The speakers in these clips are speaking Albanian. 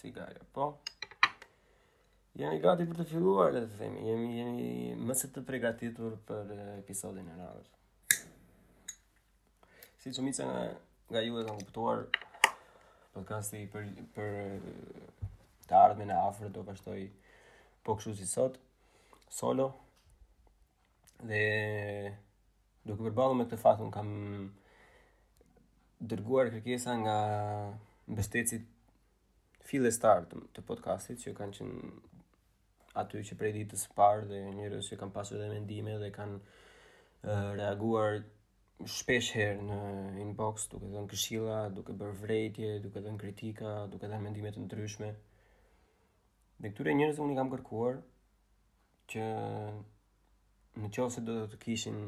Cigarja, po. Jemi gati për të filluar, le të themi. Jemi, jemi më se të pregatitur për episodin e radhës. Siç shumica nga, nga ju e kanë kuptuar, podcasti për, për të ardhmen e afërt do vazhdojë po kështu si sot, solo, Dhe duke u përballur me këtë fakt unë kam dërguar kërkesa nga mbështetësit fillestarë të, të podcastit që kanë qenë aty që prej ditës së parë dhe njerëz që kanë pasur edhe mendime dhe kanë uh, reaguar shpesh herë në inbox duke dhënë këshilla, duke bërë vërejtje, duke dhënë kritika, duke dhënë mendime të ndryshme. Dhe këtyre njerëzve unë i kam kërkuar që në qoftë se do të kishin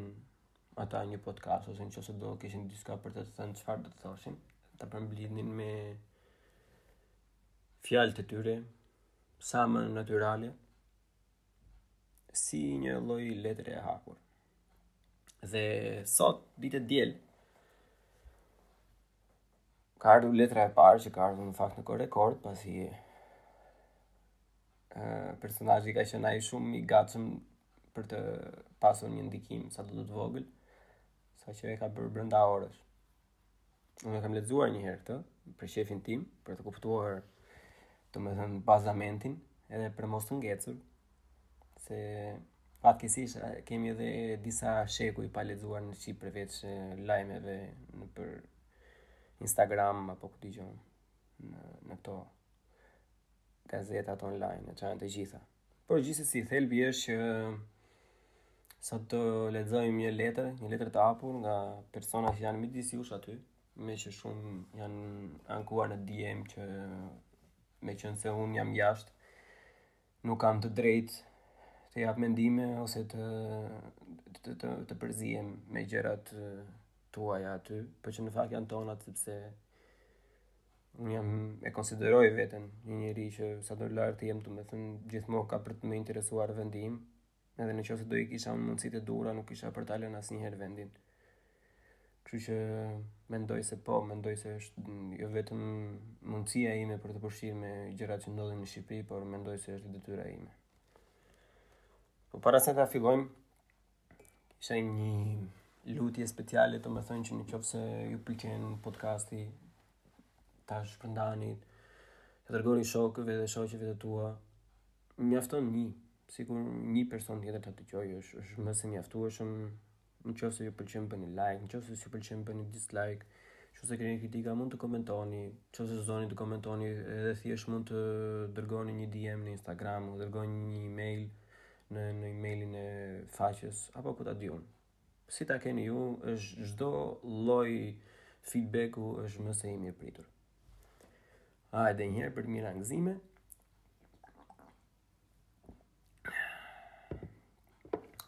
ata një podcast ose në qoftë se do të kishin diçka për të thënë çfarë do të thoshin, ta përmblidhnin me fjalët e tyre sa më natyrale si një lloj letre e hapur. Dhe sot ditë e diel ka ardhur letra e parë që ka ardhur në fakt në kohë rekord pasi personazhi ka qenë aq shumë i gatshëm për të pasur një ndikim sado të vogël, saqë e ka bërë brenda orës. Unë e kam lexuar një herë këtë për qejfin tim, për të kuptuar domethënë bazamentin edhe për mos të ngecur se fatkeqësisht kemi edhe disa shekuj pa lexuar në shqip përveç lajmeve nëpër Instagram apo ku di gjë në, në këto gazetat online, që janë të gjitha. Por gjithsesi thelbi është që sot të lexojmë një letër, një letër të hapur nga persona që janë midis jush aty, meqë shumë janë ankuar në DM që meqenëse unë jam jashtë, nuk kam të drejtë të jap mendime ose të të të, të përzihem me gjërat tuaja aty, por që në fakt janë tonat sepse unë jam e konsideroj veten një njeri që sado larg të jem, domethënë gjithmonë ka për të më interesuar vendi im, Edhe në qoftë se do i kisha unë mundësitë e duhura, nuk kisha për ta lënë asnjëherë vendin. Kështu që mendoj se po, mendoj se është jo vetëm mundësia ime për t'u përfshirë me gjërat që ndodhin në Shqipëri, por mendoj se është detyra ime. Po para se ta fillojmë, kisha një lutje speciale domethënë që në qoftë se ju pëlqen podcasti, ta shpërndani, t'ua dërgoni shokëve dhe shoqeve të tua, mjafton një, Sikur një person tjetër ta dëgjojë është është më se mjaftueshëm. Në qoftë se ju pëlqen bëni një like, në qoftë se s'ju pëlqen bëni një dislike. Në qoftë se keni kritika mund të komentoni, në qoftë se s'doni të komentoni edhe thjesht mund të dërgoni një DM në Instagram, mund të dërgoni një email në në emailin e faqes apo ku ta di unë. Si ta keni ju, është çdo lloj feedbacku është më se i mirëpritur. Hajde një herë për të mirë angazhime.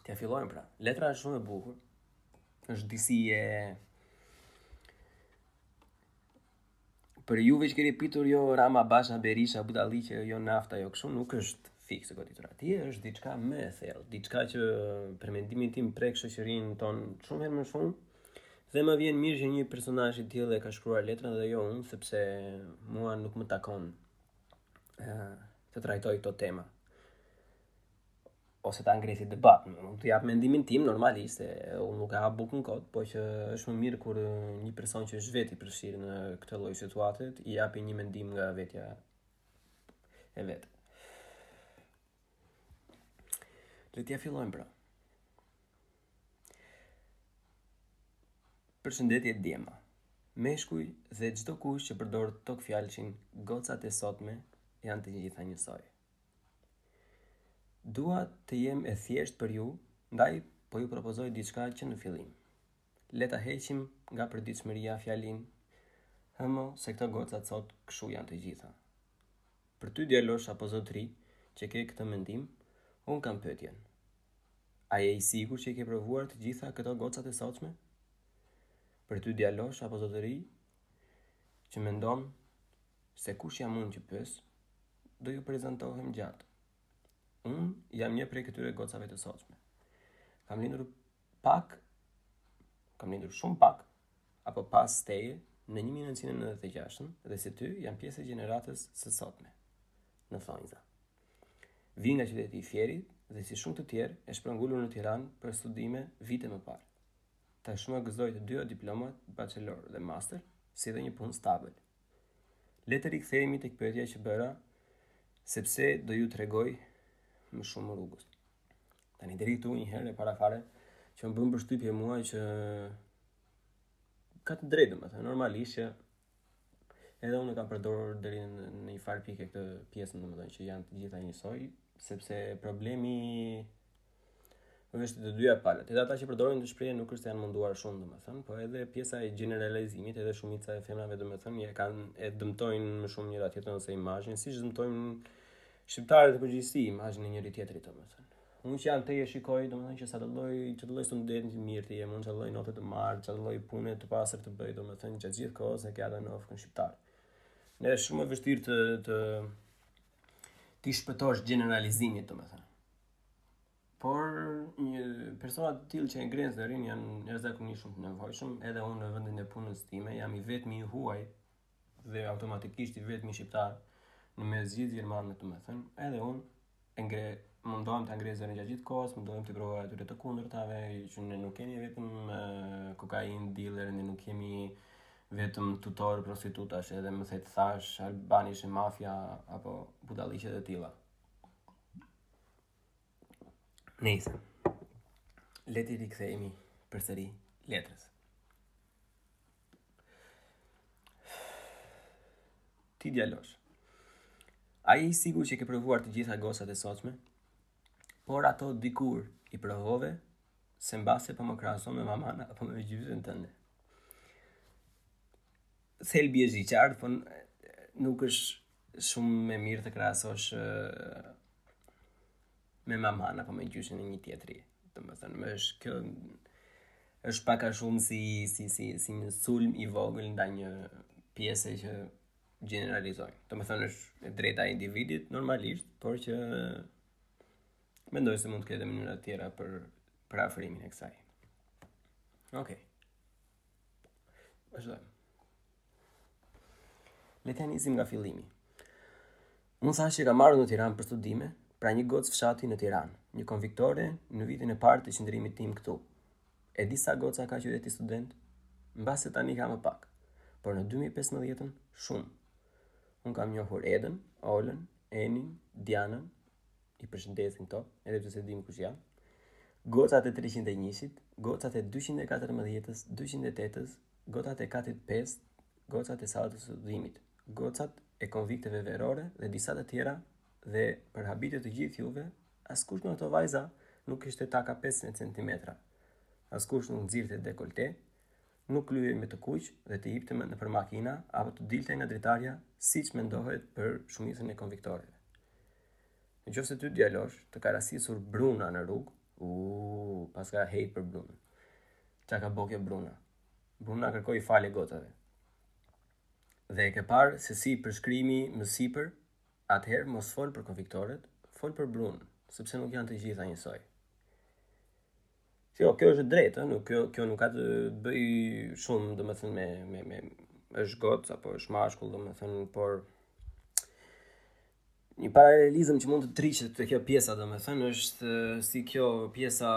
T'ja fillojmë pra. Letra është shumë e bukur. Është disi e Për juve që keni pritur jo Rama Basha Berisha budallallëqe jo nafta jo kështu nuk është fiks e goditur aty. Është diçka më e thellë, diçka që për mendimin tim prek shoqërinë tonë shumë herë më shumë. Dhe më vjen mirë që një personazh i tillë e ka shkruar letrën dhe jo unë, sepse mua nuk më takon të trajtoj këto tema. Ose ta ngre si debat, unë mund të jap mendimin tim, normalisht, se unë nuk e ha bukën kot, po që është më mirë kur një person që është vetë i përfshirë në këtë lloj situate të japi një mendim nga vetja e vet. Le t'ja fillojmë pra. Përshëndetje djema, meshkuj dhe çdokush që përdor togfjalëshin gocat e sotme janë të gjitha njësoj. Dua të jem e thjeshtë për ju, ndaj po ju propozoj diçka që në fillim. Le ta heqim nga përditshmëria fjalinë hë mo se këto gocat sot kshu janë të gjitha. Për ty djalosh apo zotëri që ke këtë mendim, unë kam pyetjen. A je i sigurt që i ke provuar të gjitha këto gocat e sotshme? Për ty djalosh apo zotëri që mendon se kush jam unë që pyes, do ju prezantohem gjatë. Unë jam një prej këtyre gocave të sotshme. Kam lindur pak, kam lindur shumë pak, apo pas teje, në 1996 dhe si ty jam pjesë e gjeneratës së sotme, në thonjza. Vij nga qyteti i Fierit dhe si shumë të tjerë e shpërngulur në Tiranë për studime vite më parë. Tashmë gëzoj të dyja diplomat bachelor dhe master, si dhe një punë stabël. Le të rikthehemi tek pyetja që bëra, sepse do ju tregoj më shumë rrugës. Tani deri këtu një herë e para fare që më bën përshtypje mua që ka të drejtë, domethënë, normalisht që Edhe unë kam përdorur deri në një farë pike këtë pjesën, domethënë që janë të gjitha njësoj, sepse problemi është te të dyja palët. Edhe ata që përdorin atë shprehjen nuk është se janë munduar shumë, domethënë, por edhe pjesa e gjeneralizimit, edhe shumica e femrave domethënë e kanë e dëmtojnë më shumë njëra-tjetrën ose imazhin, siç dëmtojnë shqiptarët në përgjithësi imazhin e njëri-tjetrit domethënë. Unë që jam te e shikoj, domethënë që sado lloj, çdo lloj studenti i mirë të jem unë, çdo lloj note të marr, çdo lloj pune të pastër të bëj, domethënë gjatë gjithë kohës e ke atë nofkën shqiptar. Dhe është shumë e vështirë të, të, t'i shpëtosh gjeneralizimit, domethënë. Por një persona të tillë që e ngrenë zërin janë jashtëzakonisht shumë të nevojshëm, edhe unë në vendin e punës time jam i vetmi i huaj dhe automatikisht i vetmi shqiptar në mes gjithë gjermanëve domethënë, edhe unë e ngre, mundohem ta ngre zërin gjatë gjithë kohës, mundohem t'u provoj atyre të kundërtën, që ne nuk kemi vetëm kokain dealer, ne nuk kemi vetëm tutorë prostitutash, edhe më thetë thash, Albanische Mafia, apo budallallëqe të tilla. Nejse, le t'i rikthehemi përsëri letrës. Ti djalosh. A je i sigurt që ke provuar të gjitha gocat e sotme? Po ato dikur i provove, se mbase po më krahason me mamanë, apo me gjyshen tënde. Thelbi është i qartë, po nuk është Shumë e mirë të krahasosh me mamanë apo me gjyshen e një tjetri. Domethënë, më është kjo është pak a shumë si, si, si, si një sulm i vogël ndaj një pjese që gjeneralizojnë. Domethënë, është e drejta e individit normalisht, por që mendoj se mund të ketë mënyra të tjera për, për afrimin e kësaj. Okej. Vazhdojmë. Le të nisim nga fillimi. Unë thashë që kam ardhur në Tiranë për studime, pra një gocë fshati në Tiranë, një konviktore në vitin e parë të qëndrimit tim këtu. E di sa goca ka Qyteti Studenti, mbase tani ka më pak, por në 2015-ën shumë. Unë kam njohur Edën, Olën, Enin, Dianën, i përshëndesim këto, edhe pse s'e dimë kush janë. Gocat e 301-shit, gocat e 214-ës, 208-ës, Gocat e katit pesë, gocat e sallës së studimit, gocat e konvikteve verore dhe disa të tjera dhe për habi të të gjithë juve, askush nga ato vajza nuk vishte taka 15 centimetra. Askush nuk nxirrte dekolte, nuk lyhej me të kuq dhe të hipte nëpër makina apo të dilte nga dritarja siç mendohet për shumicën e konviktoreve. Në qoftë se ty djalosh të ka rastisur bruna në rrugë, Uuuh, paska hate për Brunën. Ça ka bo kjo Bruna? Bruna kërkoj falje gocave. Dhe e ke parë se si përshkrimi më sipër, atëherë mos fol për konviktoret, fol për Brunën, sepse nuk janë të gjitha njësoj. Jo, kjo është e drejtë, nuk kjo kjo nuk ka të bëjë shumë, domethënë me me me është gocë apo është mashkull, domethënë, por Një paralelizëm që mund të hiqet te kjo pjesa, domethënë, është si kjo pjesa,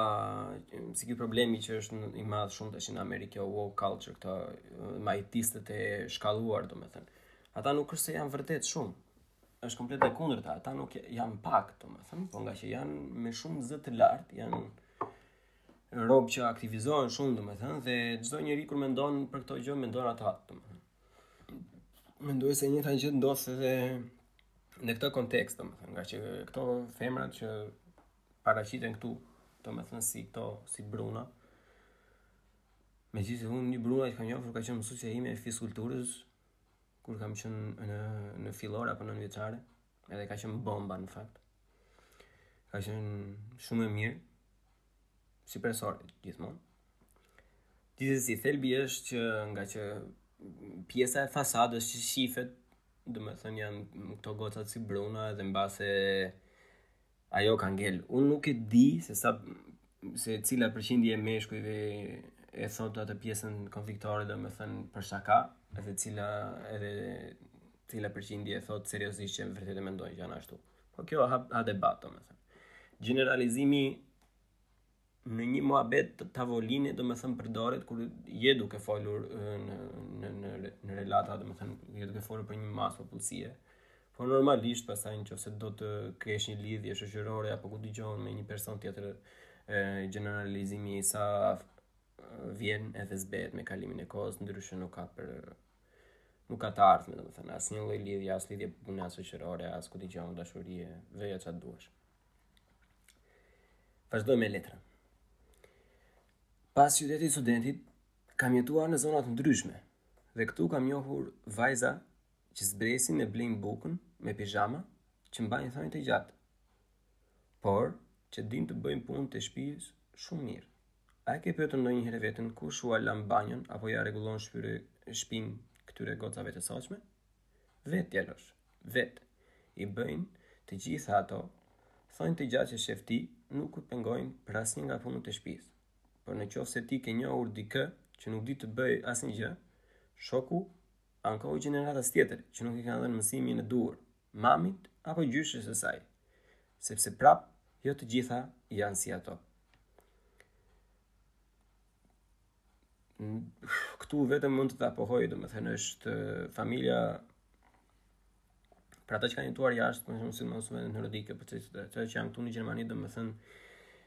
si ky problemi që është në, i madhë shumë te në Amerikë, kjo woke culture, këta majtistët e shkalluar, domethënë. Ata nuk është se janë vërtet shumë, është komplet e kundërta, ata nuk janë pak, domethënë, po ngaqë janë me shumë zë të lartë, janë robë që aktivizohen shumë, domethënë, dhe çdo njeri kur mendon për këtë gjë, mendon ata, domethënë. Mendoj se e njëjta gjë ndodh edhe në këtë kontekst, domethënë, ngaqë këto femrat që paraqiten këtu, domethënë, si këto, si Bruna, megjithëse unë një Bruna që kam njohur, ka qënë mësuesja ime e fizkulturës, kur kam qënë në, në fillore apo në nëntëvjeçare, Edhe ka qenë bomba në fakt. Ka qenë shumë e mirë si presore gjithmonë. Gjithsesi thelbi është që ngaqë pjesa e fasadës që shifet, domethënë janë këto gocat si Bruna dhe mbase Ajo ka ngel. Unë nuk e di se sa se cila përqindje e meshkujve e thotë atë pjesën konviktore, domethënë për shaka, edhe cila, edhe cila përqindje e thotë seriozisht që vërtet e mendojnë që janë ashtu. Po kjo ha, ha debat, domethënë. Generalizimi në një muhabet tavoline, domethënë përdoret, kur je duke folur në, në, në, në relata, domethënë, je duke folur për një masë popullsie. Por normalisht, pastaj në qoftë se do të kesh një lidhje shoqërore, apo ku di unë me një person tjetër, e, generalizimi sa vjen edhe zbehet me kalimin e kohës, ndryshe nuk ka për nuk ka të ardhme, domethënë, asnjë lloj lidhje, as lidhje pune, as shoqërore, as ku di unë dashurie, vëja ça të duash. Vazhdoj me letrën. Pas Qytetit Studentit, kam jetuar në zona të ndryshme dhe këtu kam njohur vajza që zbresin e blejnë bukën me pizhama që mbajnë thonjë të gjatë, por që dinë të bëjnë punët e shpisë shumë mirë. A e ke pyetur ndonjëherë veten kush ua lan banjon apo ja rregullon shpyre shpinë këtyre gocave të sotme? Vetë djalosh. vet i bëjnë të gjitha ato, thonjtë të gjatë që shef ti nuk u pengojnë për asnjë nga punët e shpisë. Por në qoftë se ti ke njohur dikë që nuk di të bëjë asnjë gjë, shko ankohu gjeneratës tjetër që nuk i kanë dhënë mësimin e duhur mamit apo gjyshes së saj, sepse prap jo të gjitha janë si ato. këtu vetëm mund të ta pohoj, domethënë është familja për ata që kanë jetuar jashtë, më shumë sidomos ne nordikët, për ata që janë këtu në Gjermani, domethënë,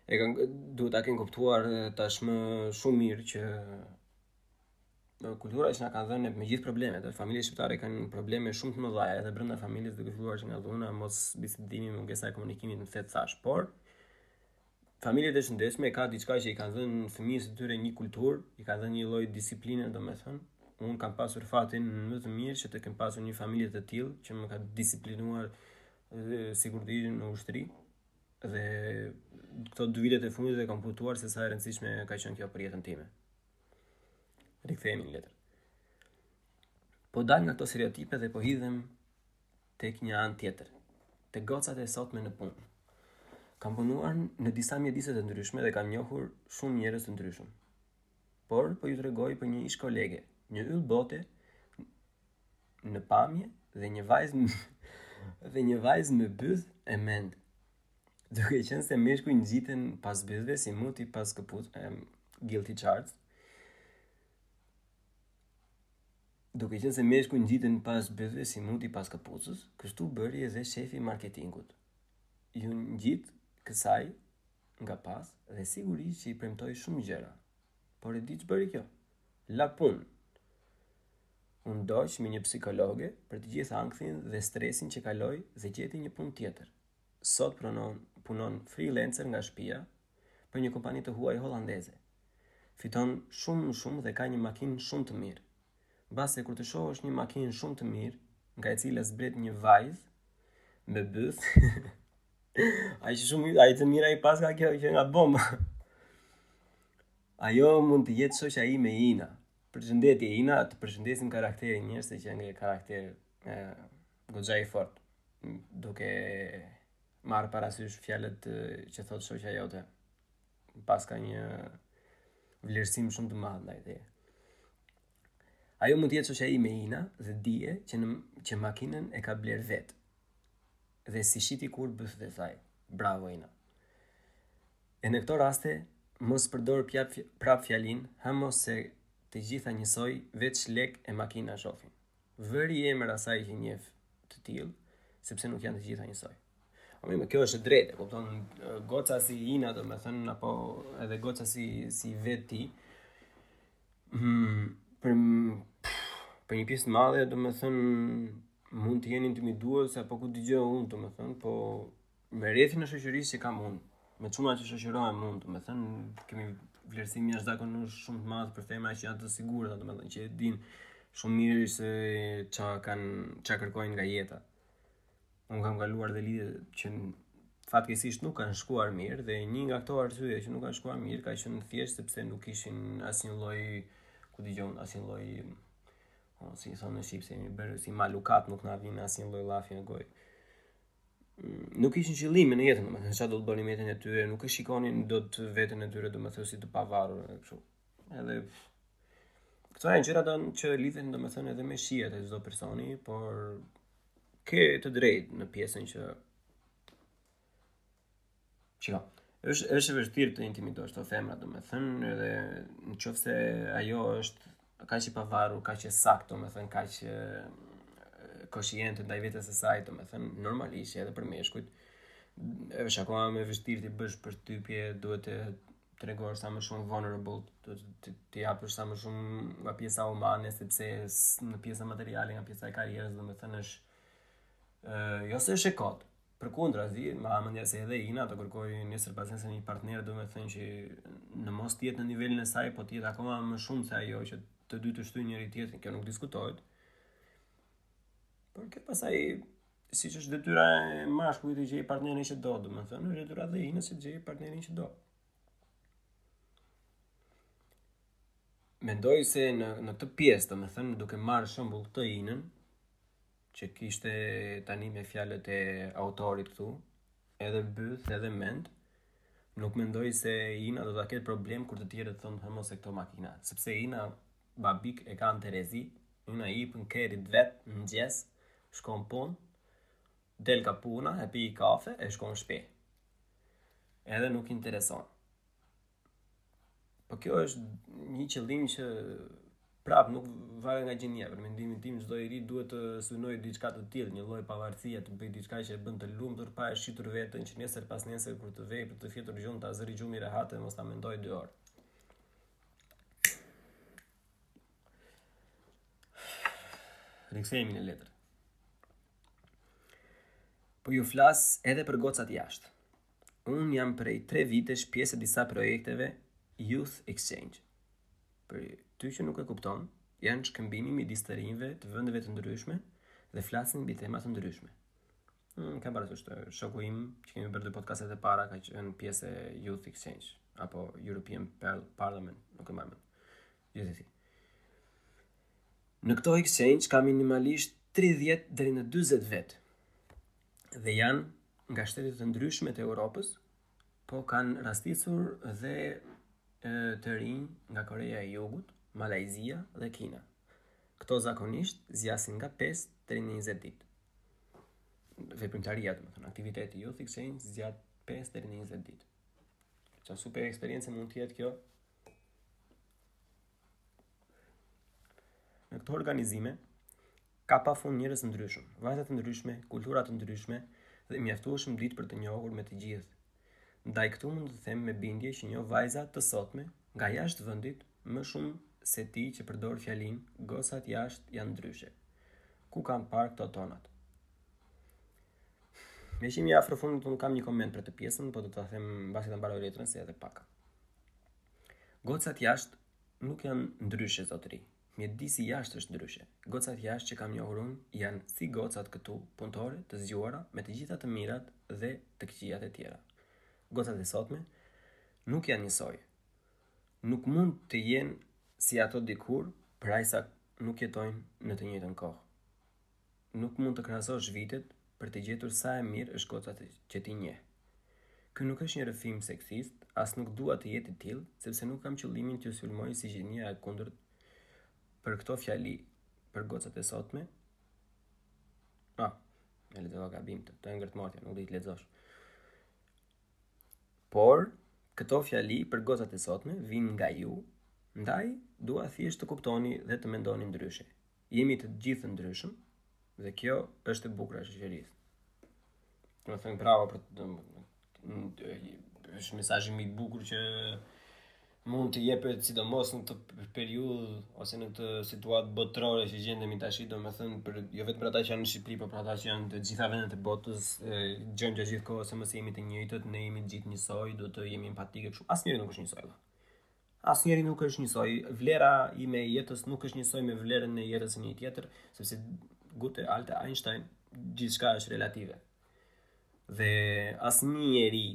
e kanë, duhet ta kenë kuptuar tashmë shumë mirë që kultura që na kanë dhënë me gjithë problemet, dhe familje shqiptare kanë probleme shumë të mëdha edhe brenda familjes duke filluar që nga dhuna, mos bisedimi, mungesa e komunikimit në thet thash, por Familjet e shëndetshme ka diçka që i kanë dhënë fëmijës së tyre një kulturë, i kanë dhënë një lloj disipline, domethënë, unë kam pasur fatin më të mirë që të kem pasur një familje të tillë që më ka disiplinuar sikur të isha në ushtri dhe këto dy vitet e fundit e kam kuptuar se sa e rëndësishme ka qenë kjo për jetën time. Rikthehemi në letër. Po dal nga këto stereotipe dhe po hidhem tek një anë tjetër, te gocat e sotme në punë. Kam punuar në disa mjedise të ndryshme dhe kam njohur shumë njerëz të ndryshëm. Por po ju tregoj për një ish kolege, një yll bote në pamje dhe një vajzë dhe një vajzë me byth e mend. Duke qenë se meshkujt ngjiten pas bythëve si muti pas këput, um, guilty as charged. Duke qenë se meshkujt ngjiten pas bythëve si muti pas këpucës, kështu bëri edhe shefi i marketingut. Iu ngjit kësaj nga pas dhe sigurisht që i premtoi shumë gjëra. Por e di ç'bëri kjo? La punën. U ndoq me një psikologe për të gjithë ankthin dhe stresin që kaloi dhe gjeti një punë tjetër. Sot punon freelancer nga shpia për një kompani të huaj holandeze. Fiton shumë më shumë dhe ka një makinë shumë të mirë. Mbase kur të shohësh një makinë shumë të mirë, nga e cila zbret një vajz me byth. Ai shumë ai të mira i paska kjo që nga bomba. Ajo mund të jetë shoqja ime Ina. Përshëndetje Ina, të përshëndesim karakterin njerëz se qenka karakter goxha i fort duke marrë parasysh fjalët që thotë shoqja jote. Paska një vlerësim shumë të madh ndaj teje. Ajo mund të jetë shoqja ime Ina dhe dije që në që makinën e ka bler vet. Dhe s'i shiti kurrë bythët e saj. Bravo Ina. E në këto raste mos përdor prap fjalinë, ha mo se të gjitha njësoj veç lek e makina shofin. vëri emër asaj që njeh të tillë, sepse nuk janë të gjitha njësoj. Po më kjo është e drejtë, kupton goca si Ina, domethënë apo edhe goca si si vetë ti. Mm, për për një pjesë të madhe, domethënë mund të jenë intimiduese apo ku di gjë unë, domethënë, po Me rrethin e shoqërisë që kam unë, me çuna që shoqërohem unë, do të thënë, kemi vlerësim jashtëzakonisht shumë të madh për femra që janë të sigurta, do të thënë, që e dinë shumë mirë se ça kanë ça kërkojnë nga jeta. Unë kam kaluar dhe lidhje që fatkeqësisht nuk kanë shkuar mirë dhe një nga këto arsye që nuk kanë shkuar mirë ka qenë thjesht sepse nuk kishin asnjë lloj ku di gjë unë asnjë lloj si thonë në shqip se jemi bërë si malukat nuk na vjen asnjë lloj llafi në gojë nuk kishin qëllime në jetën, domethënë çfarë do të bënin jetën e tyre, nuk e shikonin dot veten e tyre domethënë si të pavarur edhe kështu. Edhe këto janë gjëra domethënë që lidhen domethënë edhe me shijet e çdo personi, por ke të drejtë në pjesën që Shiko, është është e vështirë të intimidosh këto femra, do me thënë, edhe në qoftë se ajo është kaq e pavarur, kaq e saktë, do me thënë, kaq koshiente ndaj vetes së saj, do me thënë, normalisht, edhe për meshkujt, është akoma më e vështirë t'i bësh përshtypje, duhet të tregosh sa më shumë vulnerable, të, të, të japësh sa më shumë nga pjesa humane, sepse nga pjesa materiale, nga pjesa e karrierës, do me thënë, është, jo se është e kotë, Përkundrazi, më ha mendja se edhe Ina do kërkojë nesër pasnesër një partner, do me thënë që në mos të jetë në nivelin e saj, po të jetë akoma më shumë se ajo që të dy të shtyjnë njëri-tjetrin, kjo nuk diskutohet. Por kjo pastaj siç është detyra e mashkullit të gjejë partnerin që do, do me thënë, është detyra dhe e Inës të gjejë partnerin që do. Mendoj se në, në këtë pjesë, do me thënë, duke marrë shembull Inën, që kishte tani me fjalët e autorit këtu, edhe bythë, edhe mend, nuk mendoj se Ina do ta ketë problem kur të tjerët thonë hë mo se këto makina, sepse Ina bab'k e ka në terezi, Ina i hipën kerrit vetë në mëngjes, shkon punë, del nga puna, e pi kafen, shkon në shtëpi. Edhe nuk i intereson. Po kjo është një qëllim që prap nuk varet nga gjinia. Për mendimin tim çdo i ri duhet të synojë diçka të tillë, një lloj pavarësie, të bëjë diçka që e bën të lumtur pa e shitur veten që nesër pasnesër kur të vejë për të fjetur gjumë ta zërë gjumi rehat e mos ta mendojë dy orë. Rikthehemi në letër. Po ju flas edhe për gocat jashtë. Unë jam prej tre vitesh pjesë e disa projekteve Youth Exchange. Për ty që nuk e kupton, janë shkëmbimi midis të rinjve të vendeve të ndryshme dhe flasin mbi tema të ndryshme. Unë kam parasysh se shoku im që kemi bërë dy podcastet e para ka qenë pjesë e Youth Exchange apo European Parliament, nuk e mbaj mend. Gjithsesi. Në këto exchange ka minimalisht 30 deri në 40 vetë dhe janë nga shtete të ndryshme të Europës, po kanë rastisur dhe të rinj nga Koreja e Jugut, Malajzia dhe Kina. Këto zakonisht zgjasin nga 5 deri në 20 ditë. Veprimtaria, domethënë, aktiviteti Youth Exchange zgjat 5 deri në 20 ditë. Çfarë super eksperiencë mund të jetë kjo Në këto organizime ka pafund njerëz të ndryshëm, vajza të ndryshme, kultura të ndryshme dhe mjaftueshëm ditë për t'u njohur me të gjithë. Ndaj këtu mund të them me bindje që njoh vajza të sotme nga jashtë vendit më shumë se ti që përdor fjalinë gocat jashtë janë ndryshe. Ku kanë parë këto tonat? Meqë jemi afër fundit, unë kam një koment për këtë pjesën, po do ta them pasi të mbaroj letrën se është edhe pak. Gocat jashtë Nuk janë ndryshe zotëri. Mjedisi jashtë është ndryshe. Gocat jashtë që kam njohur unë janë si gocat këtu, punëtore, të zgjuara, me të gjitha të mirat dhe të këqijat e tjera. Gocat e sotme nuk janë njësoj. Nuk mund të jenë si ato dikur, përderisa nuk jetojnë në të njëjtën kohë. nuk mund të krahasosh vitet për të gjetur sa e mirë është goca që ti njeh. Ky nuk është një rrëfim seksist, as nuk dua të jetë i tillë, sepse nuk kam qëllimin t'ju sulmoj si gjinia e kundërt për këto fjali për gocat e sotme. Ah, e lexova gabim të, të ngrëntë mortja, nuk di të lexosh. Por këto fjali për gocat e sotme vijnë nga ju, ndaj dua thjesht të kuptoni dhe të mendoni ndryshe. Jemi të gjithë të ndryshëm dhe kjo është e bukura e shoqërisë. Dua të them bravo për këtë, është mesazhi më i bukur që mund të jepet sidomos në këtë periudhë ose në këtë situatë botërore që gjendemi tash, domethënë për jo vetëm për ata që janë në Shqipëri, por për ata që janë në të gjitha vendet e botës, thonë gjithë kohës se mos jemi të njëjtët, ne jemi gjithë njësoj, duhet të jemi empatikë kështu. Asnjëri nuk është njësoj. Asnjëri nuk është njësoj, vlera ime e jetës nuk është njësoj me vlerën e jetës të një tjetri, sepse gute Alte Einstein, gjithçka është relative. Dhe asnjë njeri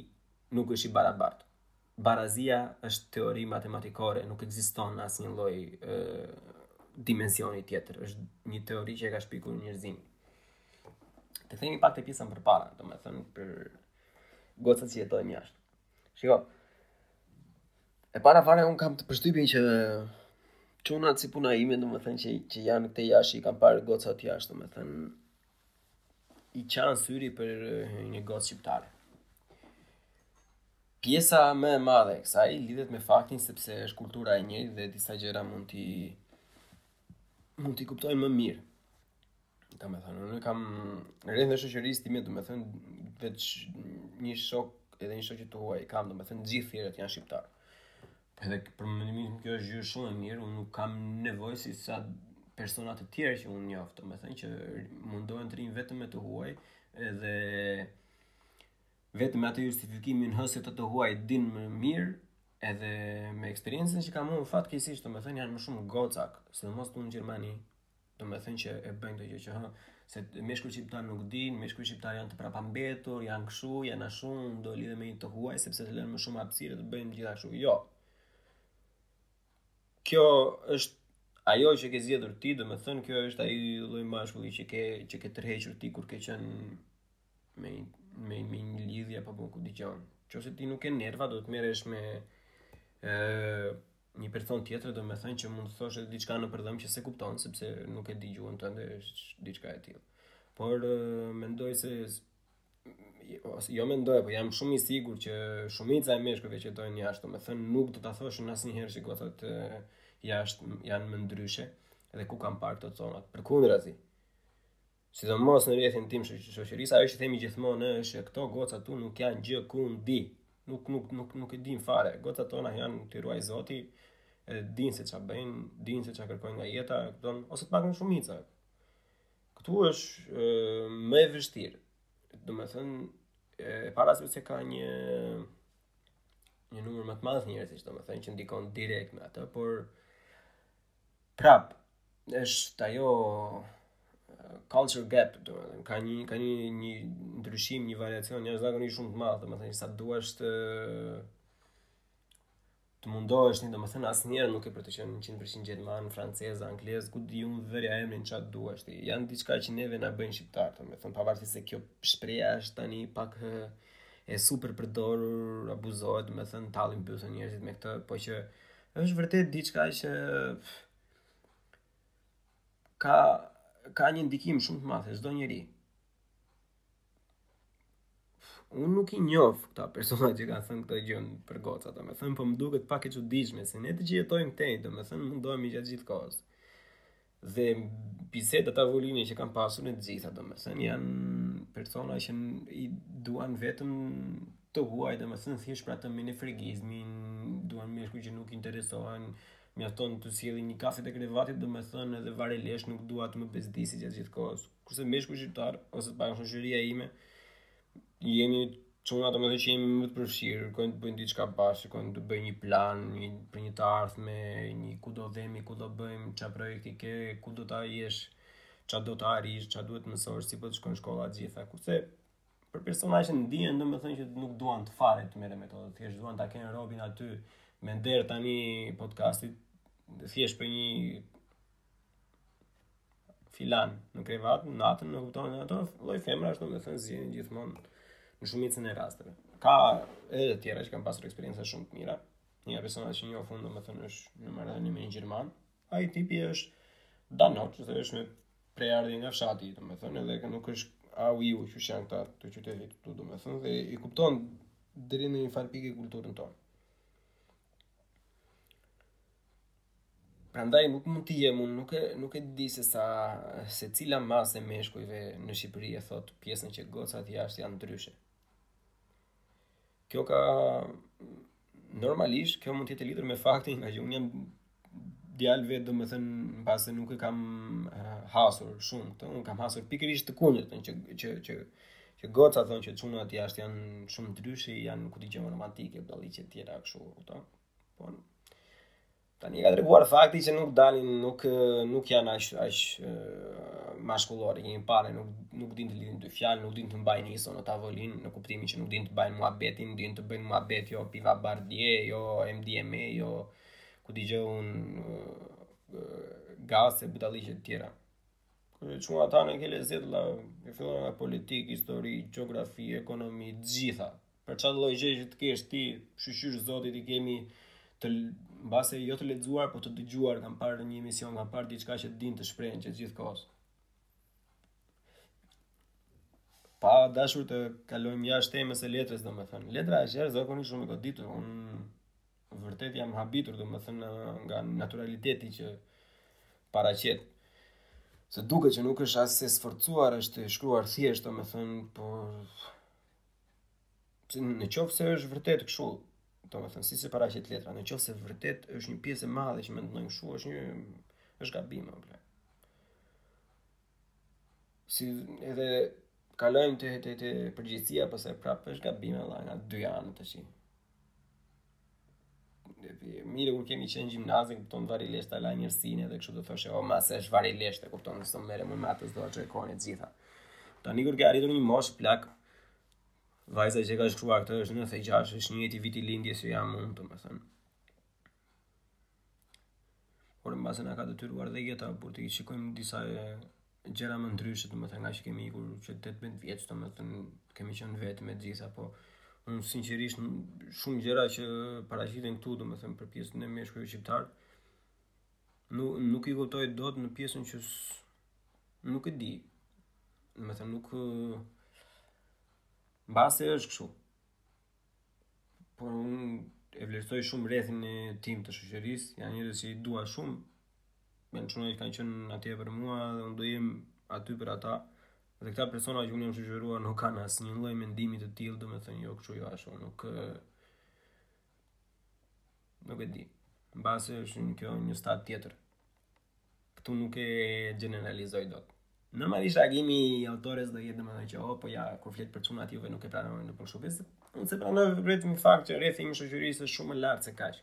nuk është i barabartë. Barazia është teori matematikore, nuk ekziston në asnjë lloj dimensioni tjetër. Është një teori që e ka shpikur njerëzimi. Të themi pak të pjesën përpara, domethënë për gocat që jetojnë jashtë. Shiko, e para fare unë kam atë përshtypjen që çunat si puna ime, domethënë që, që janë këtej jashtë, i kam parë gocat jashtë, domethënë, i qan syri për eh, një gocë shqiptare. Pjesa më e madhe e kësaj lidhet me faktin sepse është kultura e njëjtë dhe disa gjëra mund t'i mund t'i kuptojnë më mirë. Domethënë, unë kam rrethin e shoqërisë time, domethënë, veç një shok, edhe një shoqe të huaj kam, domethënë, gjithë të tjerët janë shqiptarë. Edhe për mendimin tim kjo është gjë shumë e mirë, unë nuk kam nevojë si ca persona të tjerë që unë njoh, domethënë, që mundohen të rrinë vetëm me të huaj, edhe vetëm me atë justifikimin hë se të të huajt dinë më mirë, edhe me eksperiencën që kam unë fatkeqësisht, domethënë janë më shumë goca, sidomos këtu në Gjermani, Domethënë që e bëjnë këtë gjë që ha, se meshkujt shqiptarë nuk dinë, meshkujt shqiptarë janë të prapambetur, janë kështu, janë ashtu, do lidhem me një të huaj, sepse të lënë më shumë hapësirë të bëjnë gjëra kështu. Jo. Kjo është ajo që ke zgjedhur ti, domethënë kjo është ai lloj mashkulli që ke që ke tërhequr ti kur ke qenë me me me një lidhje apo ku di unë. Qoftë se ti nuk ke nerva, do të merresh me ë Një person tjetër domethënë që mund të thoshte diçka nëpër dhëmbë që s'e kupton, sepse nuk e di gjuhën tënde, është diçka e tillë. Por mendoj se, jo mendoj, po jam shumë i sigurt që shumica e meshkujve që jetojnë jashtë, domethënë nuk do ta thoshin asnjëherë që gocat jashtë janë më ndryshe dhe ku kam parë këto tonat. Përkundrazi, Sidomos në rrethin tim të shoqërisë, ajo që themi gjithmonë është që këto gocat këtu nuk janë gjë kundi. Nuk nuk nuk nuk e din fare. Gocat tona janë t'i ruajë Zoti, e din se ça bëjnë, din se ça kërkojnë nga jeta, kupton? Ose të paktën shumica. Këtu është më e vështirë. Domethënë parasysh se ka një një numër më të madh njerëzish, domethënë që ndikon direkt me atë, por Prap, është ajo culture gap, do të thotë ka një ka një një ndryshim, një variacion jashtëzakonisht shumë të madh, domethënë sado të të mundohesh një, domethënë asnjëherë nuk ke për të qenë 100% gjerman, francez, anglez, ku di unë vërja emrin ça të duash ti. Janë diçka që neve na bëjnë shqiptarë, domethënë pavarësisht se kjo shprehja është tani pak e superpërdorur, abuzohet, domethënë tallin bythën njerëzit me këtë, po që Është vërtet diçka që ka ka një ndikim shumë të madh te çdo njeri. Unë nuk i njoh këta persona që kanë thënë këtë gjë për goca, domethënë po më duket pak e çuditshme se ne të gjithë jetojmë këtej, domethënë mundohemi gjatë gjithë kohës. Dhe bisedat e tavolinës që kam pasur në të gjitha, domethënë, janë persona që i duan vetëm të huaj, domethënë, thjesht për atë menefregizmin, duan meshkuj që nuk interesohen, mjafton të sjellin një kafe te krevati, domethënë, edhe vari lesht nuk dua të më bezdisi gjatë gjithë kohës. Kurse meshkujt shqiptarë, ose të paktën shoqëria ime, jemi çuna domethënë që jemi më të përfshirë, kërkojmë të bëjmë diçka bashkë, kërkojmë të bëjmë një plan, një, për një të ardhme, një ku do vemi, ku do bëjmë, ça projekti ke, ku do të jesh, ça do të arrish, ça duhet të mësosh, si po të shkon shkolla të gjitha, kurse për persona që ndihen, domethënë që nuk duan fare të merren me këto, thjesht duan ta kenë robin aty, me nder tani podcastit, thjesht për një filan në krevat natën, më kupton, ato lloj femrash domethënë zënë gjithmonë në shumicën e rasteve. Ka edhe të tjera që kanë pasur eksperienca shumë të mira. Një personazh që njoh unë, domethënë, është në marrëdhënie me një gjerman. Ai tipi është Danot, që është me prejardhje nga fshati, domethënë, edhe nuk është ai UI-u që janë këta të qytetit këtu, domethënë, dhe i kupton deri në një farë pikë kulturën tonë. Prandaj nuk mund të jem unë, nuk e nuk e di se sa se cila masë e meshkujve në Shqipëri e thotë pjesën që gocat jashtë janë ndryshe. Kjo ka normalisht kjo mund të jetë lidhur me faktin ngaqë unë jam djalë vetë, domethënë, mbase nuk e kam eh, hasur shumë, të, unë kam hasur pikërisht të kundërtën, që, që, që, që gocat thonë që çunat jashtë janë shumë ndryshe, janë ku t'i gjejmë romantikë, budalliqe të tjera kështu, të, Po. Tani ka treguar fakti që nuk dalin, nuk nuk janë aq aq mashkullorë, i kemi parë nuk nuk din të lidhin dy fjalë, nuk din të mbajnë iso në tavolinë, në kuptimin që nuk din të bëjnë muhabet, dinë të bëjnë muhabet jo pi të bardhën, jo MDMA, jo ku di dëgjo unë ca budalliqe të tjera. Kurse çunat tanë, ke lezet, lal, e fillon nga politikë, histori, gjeografi, ekonomi, të gjitha, Për çfarë lloj gjëje që të kesh ti, shyqyr zotit i kemi të mbase jo të lexuar, po të dëgjuar, kam parë një emision, kam parë diçka që din të shprehen që gjithë kohës. Pa dashur të kalojmë jashtë temës së letrës, domethënë. Letra është gjë zakonisht shumë e goditur, unë vërtet jam habitur, domethënë, nga naturaliteti që paraqet. Se duket që nuk është as e sforcuar është shkruar thjesht, domethënë, por Që në qoftë se është vërtet kështu, domethënë siç e paraqet letra, në qoftë se vërtet është një pjesë e madhe që mendojnë kështu, është një është gabim apo. Si edhe kalojmë te te te përgjithësia pastaj prapë është gabim edhe nga dy anët tash. Mirë kur kemi qenë gjimnaz e, kupton vari lesht tallja njerëzit edhe kështu do thoshe, o ma se është vari lesht e kupton s'do merre mundimin atë kohë të gjitha. Tani kur ke arritur një moshë plak, vajza që ka shkruar këtë është në thejgjash, është një viti viti lindjeje sa jam unë domethënë. por mbase na ka detyruar dhe jeta, por t'i shikojmë disa gjëra më ndryshe, domethënë ngaqë kemi ikur që 18 vjeç, domethënë kemi qenë vetë me të gjitha, po unë sinqerisht shumë gjëra që paraqiten këtu, domethënë për pjesën e meshkujve shqiptarë, nuk, nuk i kuptoj dot në pjesën që nuk e di, domethënë nuk, mbase është kështu, por unë e vlerësoj shumë rrethin tim të shoqërisë, janë njerëz që i dua shumë, meqë kanë qenë atje për mua dhe unë do jem aty për ata, dhe këta persona që unë jam shoqëruar nuk kanë asnjë lloj mendimi të tillë, domethënë jo kështu jo ashtu, nuk, Nuk e di. Mbase është një kjo një status tjetër. Këtu nuk e gjeneralizoj dot. Normalisht reagimi i autores do jetë domethënë që oh po ja kur flet për çunat juve nuk e pranoni në punë shukës. Unë s'e pranoj vetëm fakt që rrethi i shoqërisë është shumë lart se kaq.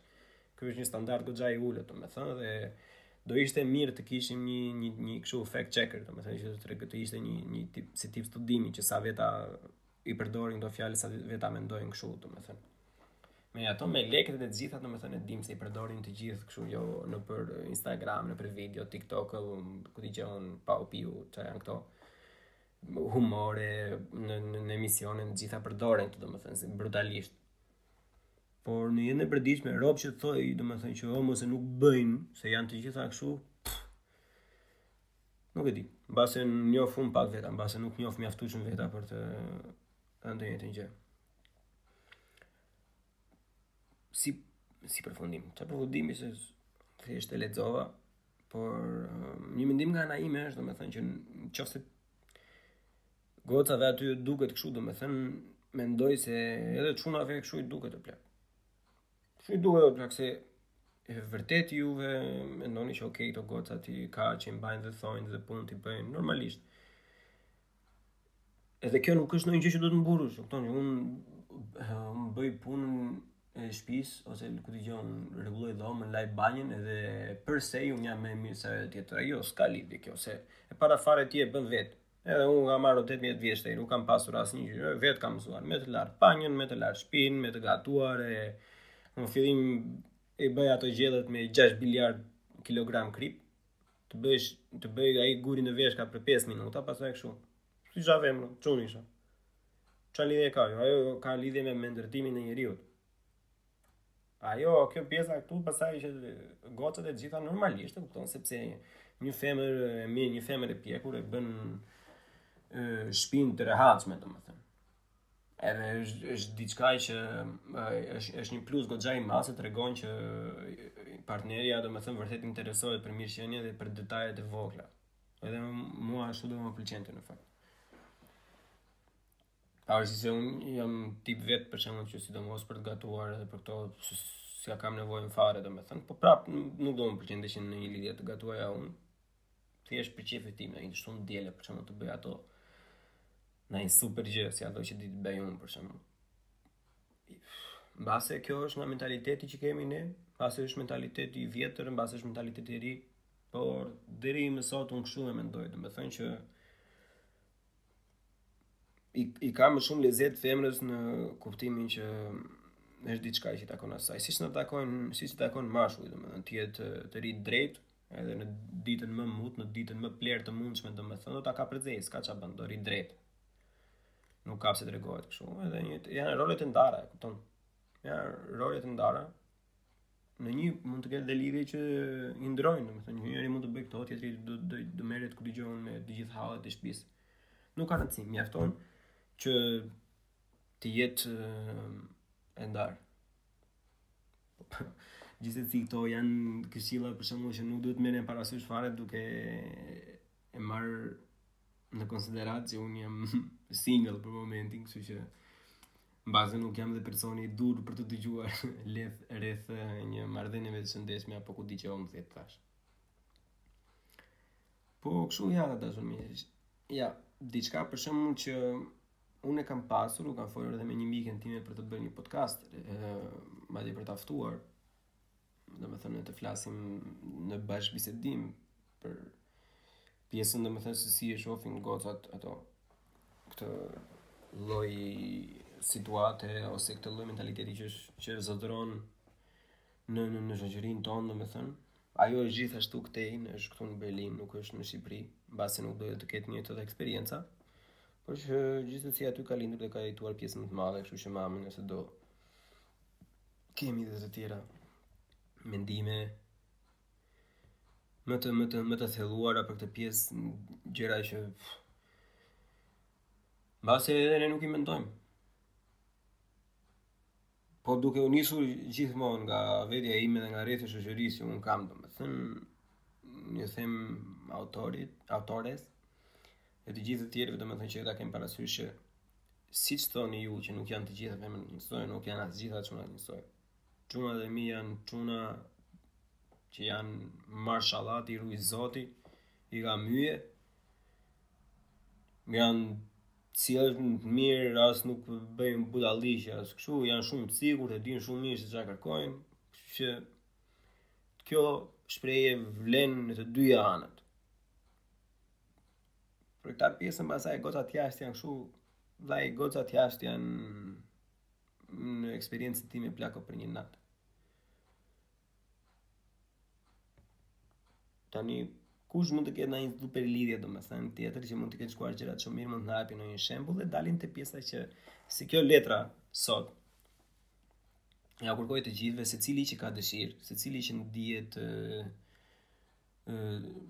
Ky është një standard goxha i ulët domethënë dhe do ishte mirë të kishim një një një kështu fact checker domethënë që të tregë të ishte një një tip si tip studimi që sa veta i përdorin këto fjalë sa veta mendojnë kështu, domethënë. Me ato me lekët e të gjitha, domethënë e dimë se i përdorin të gjithë kështu jo nëpër Instagram, nëpër video, TikTok, ku di unë pau piu, çfarë janë këto humore në në, në emisione të gjitha përdoren këto domethënë se brutalisht. Por në jetën e përditshme rob që thotë domethënë që ho mo se nuk bëjnë, se janë të gjitha kështu, Nuk e di. Mbase njoh shumë pak veta, mbase nuk njoh mjaftueshëm veta për të thënë të njëjtën gjë. Si si përfundim, çfarë përfundimi se thjesht e lexova, por um, një mendim nga ana ime është domethënë që nëse gocave aty duket kështu domethënë mendoj se edhe çunave kështu i duket të plak. Kshu duhet o plak se e vërtet juve mendoni që okay këto goca ti ka që i mbajnë dhe thonjtë dhe punët i bëjnë normalisht. Edhe kjo nuk është ndonjë gjë që duhet të mburresh, e kuptoni? Unë un bëj punën e shtëpis ose ku dëgjon rregulloj dhomën, laj banjën edhe për këtë unë jam më mirë se ajo tjetra. Jo, s'ka lidhje kjo se e para fare ti e bën vetë. Edhe unë kam marrë 18 vjeç e nuk kam pasur asnjë gjë, vetë kam mësuar me të larë banjën, me të larë shpinë, me të gatuar e në fillim i bëja ato gjellët me 6 biliard kilogram krip, të bëjsh të bëj ai guri në veshka për 5 minuta, pastaj kështu. Si ja vem, çun isha. Çfarë lidhje ka? Ajo ka lidhje me ndërtimin e njeriut. Ajo, kjo pjesa këtu pasaj që gocat të gjitha normalisht, e kupton, sepse një femër e mirë, një femër e pjekur e bën shpinë të rehatshme, domethënë. Edhe është është diçka që është është një plus goxha i madh se tregon që partnerja domethënë vërtet interesohet për mirëqenien dhe për detajet e vogla. Edhe mua ashtu do më pëlqente në fakt. Arzi se unë jam tip vetë për shembull që sidomos për të gatuar edhe për këto s'ia kam nevojën fare domethënë, po prap nuk do më pëlqente që në një lidhje të gatuaja unë. Thjesht për qejfin tim, ai është shumë diele për shembull të bëj ato në një super gjë si ato që di të bëj unë për shembull. Mbase kjo është nga mentaliteti që kemi ne, mbase është mentaliteti i vjetër, mbase është mentaliteti i ri, por deri më sot unë kështu e mendoj, domethënë që i, i ka më shumë lezet femrës në kuptimin që është diçka që i takon asaj. Siç na takon, siç i takon mashkullit, domethënë ti të të rrijë drejt edhe në ditën më mut, në ditën më pler të mundshme, domethënë do ta ka prezes, ka çfarë bën, do rri drejt. Nuk ka pse të tregohet kështu, edhe janë role të ndara, e kupton? Janë role të ndara, në një mund të ketë dhe lidhje që i ndrojnë, domethënë një njeri mund të bëjë këto, tjetri do do do merret ku dëgjon me të gjithë hallet e shtëpisë. Nuk ka rëndësi, mjafton që të jetë e ndarë. Gjithsesi këto janë këshilla për shembull që nuk duhet të merren parasysh fare duke E marr në konsideratë që unë jam single për momentin, kështu që mbase nuk jam dhe personi i duhur për të dëgjuar rreth rreth një marrëdhënieje të shëndetshme apo ku di unë ç'thuhet tash. Po kështu janë ata zëmish. Ja, diçka për shembull që unë kam pasur, u kam folur edhe me një miken time për të bërë një podcast, ë madje për ta ftuar domethënë të flasim në bashkëbisedim për pjesën domethënë se si e shofin gocat ato këtë lloj situate ose këtë lloj mentaliteti që, që zotëron në, në, në shoqërinë tonë domethënë ajo është gjithashtu këtej, është këtu në Berlin, nuk është në Shqipëri, mbase nuk do të ketë njëjtat eksperienca, por që gjithsesi aty ka lindur dhe ka jetuar pjesën më të madhe, kështu që I mean nëse do Kemi dhe të tjera mendime më të më të më të thelluara për këtë pjesë gjëra që mbase edhe ne nuk i mendojmë. Po duke u nisur gjithmonë nga vetja ime dhe nga rrethi i shoqërisë që unë kam, domethënë i them autorit, autores, E të gjithë të tjerëve domethënë që ta kenë parasysh që siç thoni ju që nuk janë të gjitha femrat njësoj, nuk janë as gjithë çunat njësoj. Çunat e mi janë çuna që janë marshallah i ruajt zoti, i kam yje, janë çuna të mirë, as nuk bëjnë budallallëqe, as kështu, janë shumë të sigurt, e dinë shumë mirë se çfarë kërkojnë, që kjo shprehje vlen në të dyja anët. Për këtë pjesën pasaj gocat jashtë janë kështu, vllai gocat jashtë janë në eksperiencën time plako për një natë. Tani, kush mund të ketë ndonjë super lidhje, domethënë, tjetër, që mund t'i kenë shkuar gjërat shumë mirë, mund të japin ndonjë shembul dhe dalim te pjesa që, si kjo letra sot, ju kërkoj të gjithëve, secili që ka dëshirë, secili që ndihet,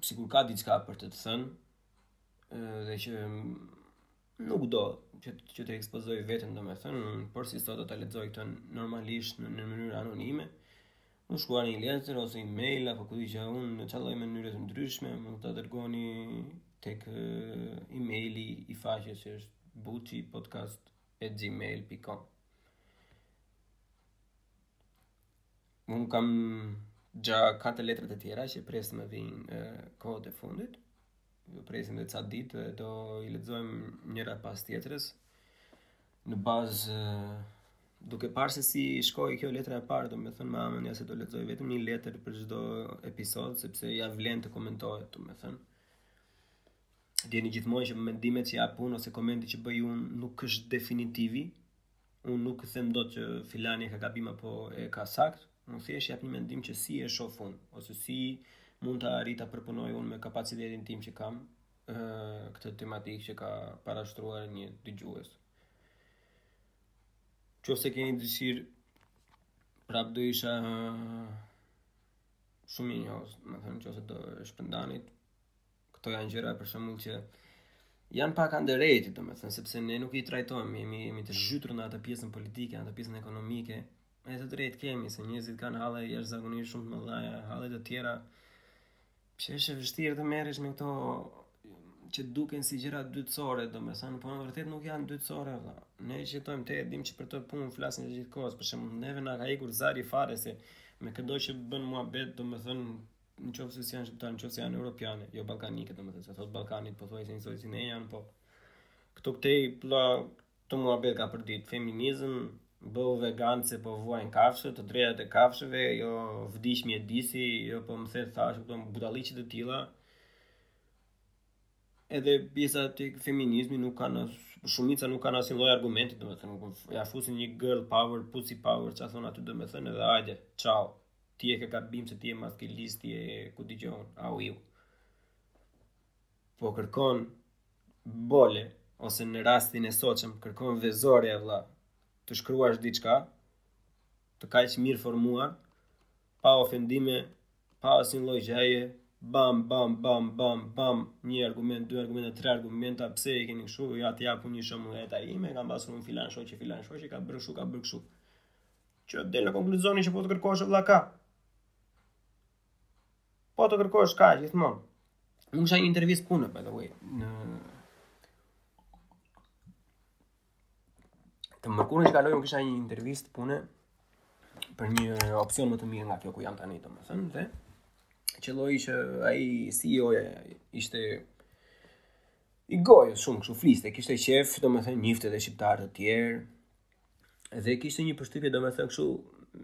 sikur ka diçka për të të thënë, dhe që nuk do që, që të ekspozojë veten domethënë, por si sot do ta lexoj këtë normalisht në, në mënyrë anonime, mund të shkruani një letër ose e-mail apo ku di unë në çdo lloj mënyre të ndryshme, mund ta dërgoni tek e-maili i faqes që është buçipodcast@gmail.com Unë kam gja katër letra të tjera që pres të më vijnë kohët e fundit. Do presim dhe ca ditë dhe do i lexojmë njëra pas tjetrës. Në bazë duke parë se si shkoi kjo letra e parë, domethënë ma ha mendja se do lexoj vetëm një letër për çdo episod, sepse ja vlen të komentohet, domethënë. Dijeni gjithmonë që mendimet që jap unë ose komenti që bëj unë nuk është definitivi, Unë nuk e them dot që filani e ka gabim apo e ka saktë, unë thjesht jap një mendim që si e shoh unë ose si mund ta arrij ta përpunoj unë me kapacitetin tim që kam këtë tematikë që ka parashtruar një dëgjues. Qoftë se keni dëshirë prap do isha shumë mirënjohës, domethënë qoftë se do shpërndanit, këto janë gjëra për shembull që janë pak underrated, domethënë sepse ne nuk i trajtojmë, jemi jemi të zhytur në atë pjesën politike, në atë pjesën ekonomike. Dhe të drejtë kemi se njerëzit kanë halle jashtëzakonisht shumë të mëdha, halle të tjera. Që është e vështirë të merresh me këto që duken si gjëra dytësore, domethënë, po në të vërtetë nuk janë dytësore. Dhe. Ne që jetojmë këtej, dimë që për këtë punë flasin të gjithë kohës, për shembull, neve na ka ikur zari fare se me këdo që bën muhabet, domethënë, në qofë se s'janë shqiptare, në qoftë se janë europiane, jo ballkanike, domethënë se këto të Ballkanit, pothuajse njësoj si ne janë, po këtu këtej, plak, këto muhabete ka përditë, feminizm, bëhu vegan se po vuajnë kafshët, të drejtat e kafshëve, jo vdiq mjedisi, jo po më the të thashë, këto me budallallëqe të tilla, edhe pjesa te feminizmi nuk kanë, shumica nuk kanë asnjë lloj argumenti, domethënë, ja fusin një girl power, pussy power, ça thonë aty, domethënë, edhe hajde, ciao. Ti e ke gabim se ti je maskilist, ti je ku dëgjon, au iu. Po kërkon bole ose në rastin e sotshëm kërkon vezore e vëlla. Të shkruash diçka të kaq mirë formuar, pa ofendime, pa asnjë lloj gjëje, bam bam bam bam bam, një argument, dy argumente, tre argumenta, pse e keni kështu, ja të jap unë një shembull nga jeta ime, kam pasur unë filan shoqe, filan shoqe ka bërë kështu, ka bërë kështu. Që del në konkluzionin që po të kërkosh e vëlla, ka. Po të kërkosh ka gjithmonë. Unë kisha një intervistë pune, by the way, në... Të mërkurën që kaloi, unë kisha një intervistë pune për një opsion më të mirë nga kjo ku jam tani, domethënë, dhe qëlloi që ai CEO-ja ishte i gojës shumë kështu fliste, kishte qejf, domethënë njifte dhe shqiptarë të tjerë, Dhe kishte një përshtypje domethënë kështu,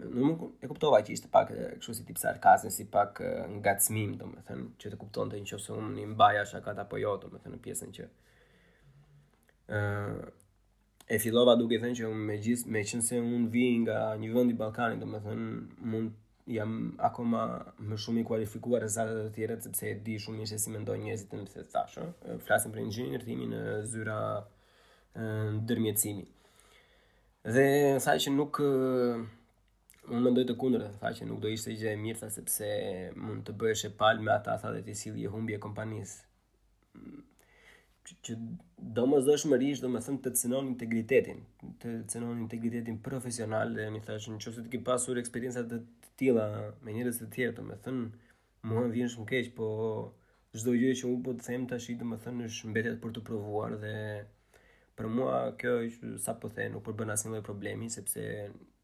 unë e kuptova që ishte pak kështu si tip sarkazmi, si pak ngacmim domethënë që të kuptonte nëse unë i mbaja shakat apo jo domethënë në pjesën që ë e fillova duke thënë që me, me qenë se unë vi nga një vend i Ballkanit, domethënë mund jam akoma më shumë i kualifikuar se ata të tjerët sepse e di shumë mirë se si mendojnë njerëzit në pse ç'të thashë. Flasim për inxhinierimi në zyra ndërmjetësimi. Dhe tha që nuk unë mendoj të kundërtën, tha që nuk do ishte gjë e mirë tha sepse mund të bëhesh palë me ata tha dhe t'i sillje humbje kompanisë. Që, që domosdoshmërisht domethënë të cënon integritetin, të cënon integritetin profesional dhe i thashë në qoftë se ke pasur eksperienca të tilla me njerëz të tjerë, domethënë Mua më vjen shumë keq, po çdo gjë që unë po të them tashi, domethënë është mbetet për t'u provuar dhe për mua kjo që sa po them nuk përbën asnjë lloj problemi sepse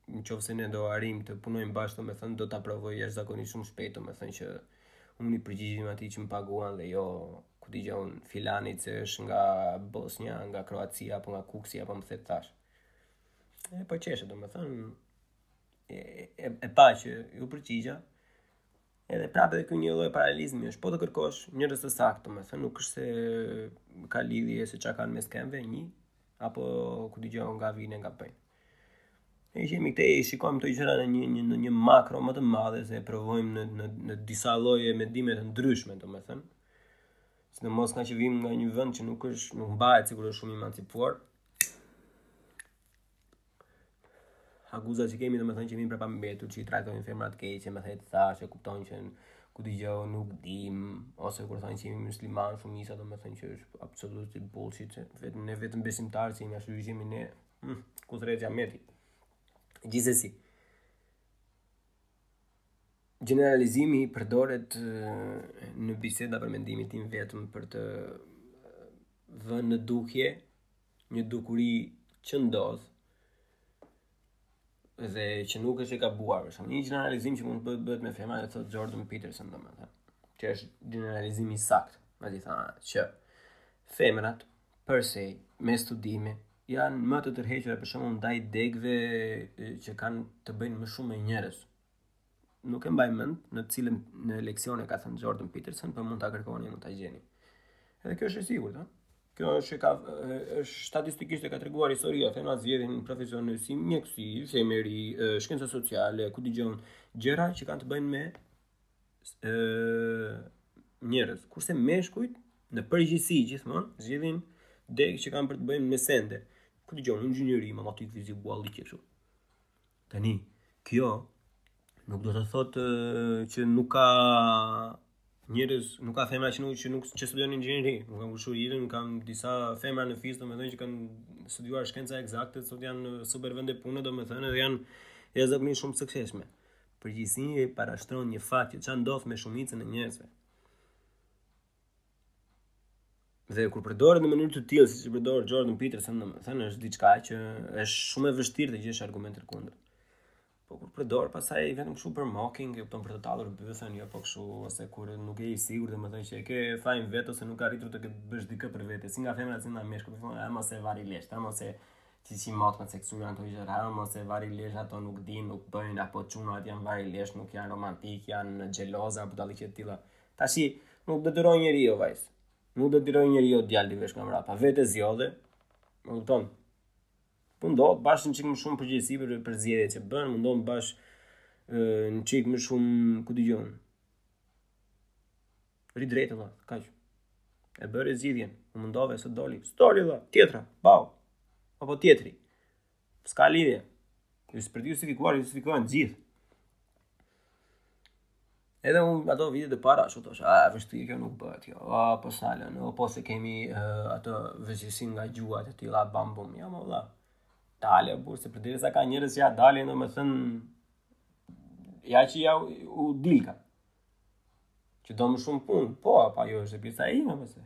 në qoftë se ne do arrim të punojmë bashkë, domethënë do ta provoj jashtëzakonisht shumë shpejt, domethënë që unë i përgjigjem atij që më paguan dhe jo ku di unë filanit që është nga Bosnia, nga Kroacia apo nga Kuksi apo me the të thashë. E po qesha, domethënë e, e, e pa që iu përgjigja, Edhe prapë edhe ky një lloj paralelizmi është, po të kërkosh njerëz të saktë, domethënë, nuk është se ka lidhje se ça kanë mes këmbëve, një, apo ku di unë nga vijnë, ça bëjnë. E që jemi këtej i shikojmë këto gjëra në një, një, në një makro më të madhe se e provojmë në, në, në disa lloje mendime të ndryshme, domethënë. Sidomos ngaqë vijmë nga një vend që nuk është, nuk mbahet sikur është shumë emancipuar, Akuza që kemi domethënë që jemi prapambetur që i trajtojmë femrat keq e me the të thashë që kupton që ku di unë nuk dimë ose kur thonë që jemi myslimanë shumica domethënë që është absolutely bullshit që vetëm ne vetëm besimtarë që s'jemi ashtu që jemi ne hmm, ku të rejtë jam meti gjithsesi generalizimi përdoret në biseda për mendimin tim vetëm për të vënë në dukje një dukuri që ndodh dhe që nuk është e gabuar për shembull një gjeneralizim që mund të bëhet me femra e thotë Jordan Peterson domethënë që është gjeneralizim i saktë domethënë që femrat per se me studime janë më të tërhequra për shembull ndaj degëve që kanë të bëjnë më shumë me njerëz Nuk e mbaj mend në të cilën në leksion e ka thënë Jordan Peterson, por mund ta kërkoni e mund ta gjeni. Edhe kjo është e sigurt, ëh. Kjo është ka është statistikisht e ka treguar historia, femrat zgjedhin një profesion si mjekësi, infermieri, shkenca sociale, ku di unë gjëra që kanë të bëjnë me ë njerëz. Kurse meshkujt në përgjithësi gjithmonë zgjedhin degë që kanë për të bëjnë me sende. Ku di unë inxhinieri, matematikë, fizikë, budalliqe kështu. Tani, kjo nuk do të thotë që nuk ka njerëz, nuk ka femra që nuk që nuk që studiojnë inxhinieri, nuk kanë kushtuar jetën, kam disa femra në fis, domethënë që kanë studiuar shkenca ekzakte, sot janë në super vende pune, domethënë edhe janë e zotni shumë të suksesshme. Përgjithësia parashtron një fakt që ça ndodh me shumicën e njerëzve. Dhe kur përdoret në mënyrë të tillë siç e përdor Jordan Peterson, domethënë është diçka që është shumë e vështirë të gjesh argumente kundër. Po kur përdoret pastaj vetëm kështu për mocking, e kupton për të tallur bythën, jo po kështu ose kur nuk je i sigurt, domethënë që e ke fajin vetë ose nuk ke arritur të bësh dikë për vete, si nga femrat si nga meshkujt, thonë, "Ama se vari lesh, ama se ti i njëjti muhabet me seksu janë këto gjëra, ama se vari lesh ato nuk dinë, nuk bëjnë apo çunat janë vari lesh, nuk janë romantikë, janë xheloza, budalliqe të tilla." Tashi, nuk të detyroi njeri o vajzë. Nuk të detyroi njeri o djalë t'i vesh nga mrapa. Vetë zgjodhe. Më kupton? Mundohu të mbash një çik më shumë përgjegjësi për për zgjedhjet që bën, mundohu të mbash një çik më shumë ku di unë. Rri drejt vëlla, kaq. E bëre zgjedhjen, u mundove s'të doli. S'doli vëlla, tjetra, bau. Apo tjetri. S'ka lidhje. Se për t'u justifikuar, justifikohen të gjithë. Edhe unë ato vitet e para, ashtu thosha, a, vështirë kjo nuk bëhet, jo, a, po s'na lënë, o, po se kemi uh, ato vështirësinë nga gjuha të tilla, bam, bum, ja, jo, mo vlla. Dale, burrë, se përderisa ka njerëz ia dalin, domethënë, ja që ia u, u dilka. Që do më shumë punë, po, pa, jo, është e pisa e ime, përse.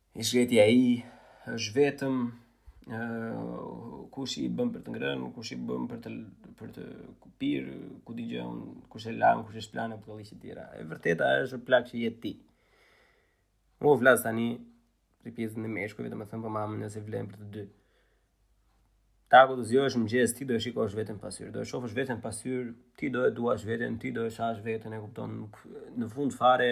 I shkreti ai, është vetëm uh, kush i bën për të ngrënë, kush i bën për të, për të pirë, ku di unë, kush e lan, kush e shpëlan, budalliqe të tjera. E vërteta është plak që je ti. Po flas tani, për pjesën e meshkujve, domethënë po ama në se vlen për të dy. Ti kur të zgjohesh në mëngjes, ti do e shikosh veten në pasqyrë, do e shofësh veten në pasqyrë, ti do e duash veten, ti do e shash veten, e kupton, nuk në fund fare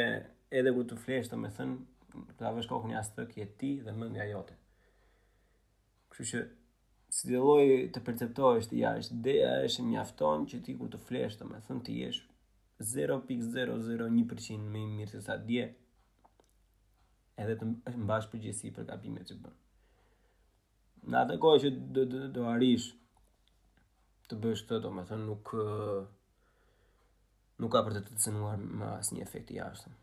edhe kur të flesh, domethënë, do ta vësh kokën në jastëk je ti dhe mendja jote. Kështu që sido lloj të perceptohesh ti jashtë, ideja është mjafton që ti kur të flesh, domethënë të jesh 0.001% më i mirë se sa dje. Edhe të mbash përgjegjësi për gabimet që bën. Në atë kohë që do do do arrish të bësh këtë, domethënë nuk nuk ka për të të cenuar më asnjë efekt i jashtëm.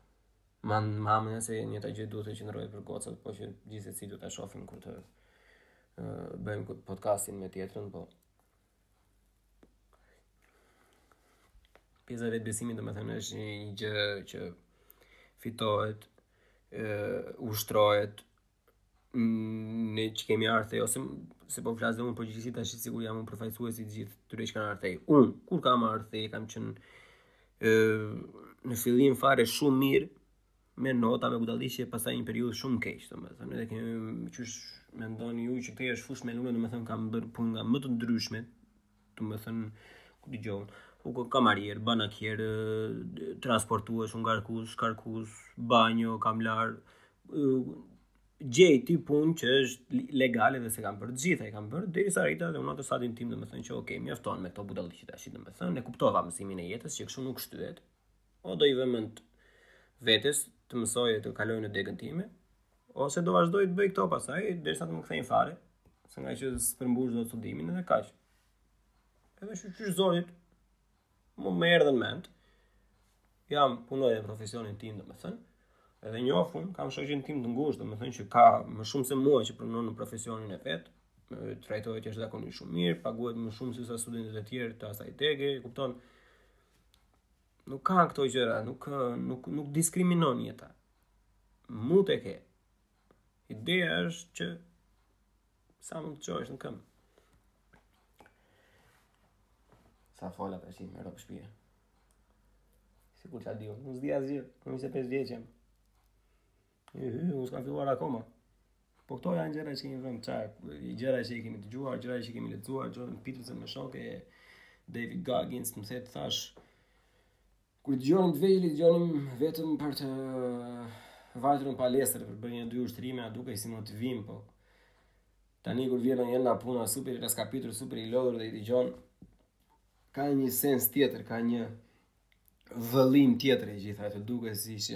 Ma merr mendja se e njëjta gjë duhet të qëndrojë për gocat, po që gjithsesi do ta shohim kur të bëjmë podcastin me tjetrën, po. Pjesa e vetëbesimit, domethënë është një gjë që fitohet, ushtrohet, ne që kemi ardhur këtej, ose se po flasë dhe unë përgjithësi tashi sikur jam unë përfaqësuesi i gjithë atyre që kanë ardhur këtej. Unë, kur kam ardhur këtej, kam qenë e, në fillim fare shumë mirë, me nota, me gjëra, me lidhje, pastaj një periudhë shumë keq, domethënë, s'është qysh mendoni ju që këtej është fushë me lule, domethënë, kam bërë punë nga më të ndryshme, domethënë, ku të dëgjohen, u, kamarier, banakier, transportues, ngarkues, shkarkues, banjo, kam larë, gjej ti punë që është legale dhe s'e kam bërë, të gjitha i kam bërë, derisa arrita dhe unë atë stadin tim domethënë që okej, mjafton me këto budallëqe tashi, domethënë, e kuptova mësimin e jetës që kështu nuk shtyhet, O do i vë mend vetes të mësoj e të kaloj në degën time, ose do vazhdoja të bëj këto pastaj, derisa të më kthejnë fare, se ngaqë s'përmbush dot studimin edhe kaq. Edhe shyqyr Zotit, më më erdhën mendtë, jam punoj në profesionin tim domethënë, edhe njoh unë, kam shokun tim të ngushtë domethënë që ka më shumë se mua që punon në profesionin e vet, trajtohet jashtëzakonisht shumë mirë, paguhet më shumë sesa studentët e tjerë të asaj dege, kupton, Nuk i ka këto gjëra, nuk nuk nuk diskriminon jeta. Mut e ke. Ideja është që sa mund të çohesh në këmbë. Sa fola për si me rrobt e shpisë. Sikur ça di unë, nuk s'di asgjë, po 25 vjeç jam. Hy, hy, unë s'kam filluar akoma. Po këto janë gjëra që kemi vënë, ça, gjëra që i kemi dëgjuar, gjëra që kemi lexuar, Jordan Peterson me shokë e David Goggins, me të thashë. Kur dëgjonim të vegjël, dëgjonim vetëm për të vajtur në palestër për të bërë një dy ushtrime, a dukej si motivim, po. Tani kur vjen një nga puna super i raskapitur, super i lodhur dhe i dëgjon ka një sens tjetër, ka një vëllim tjetër e gjitha të duket siç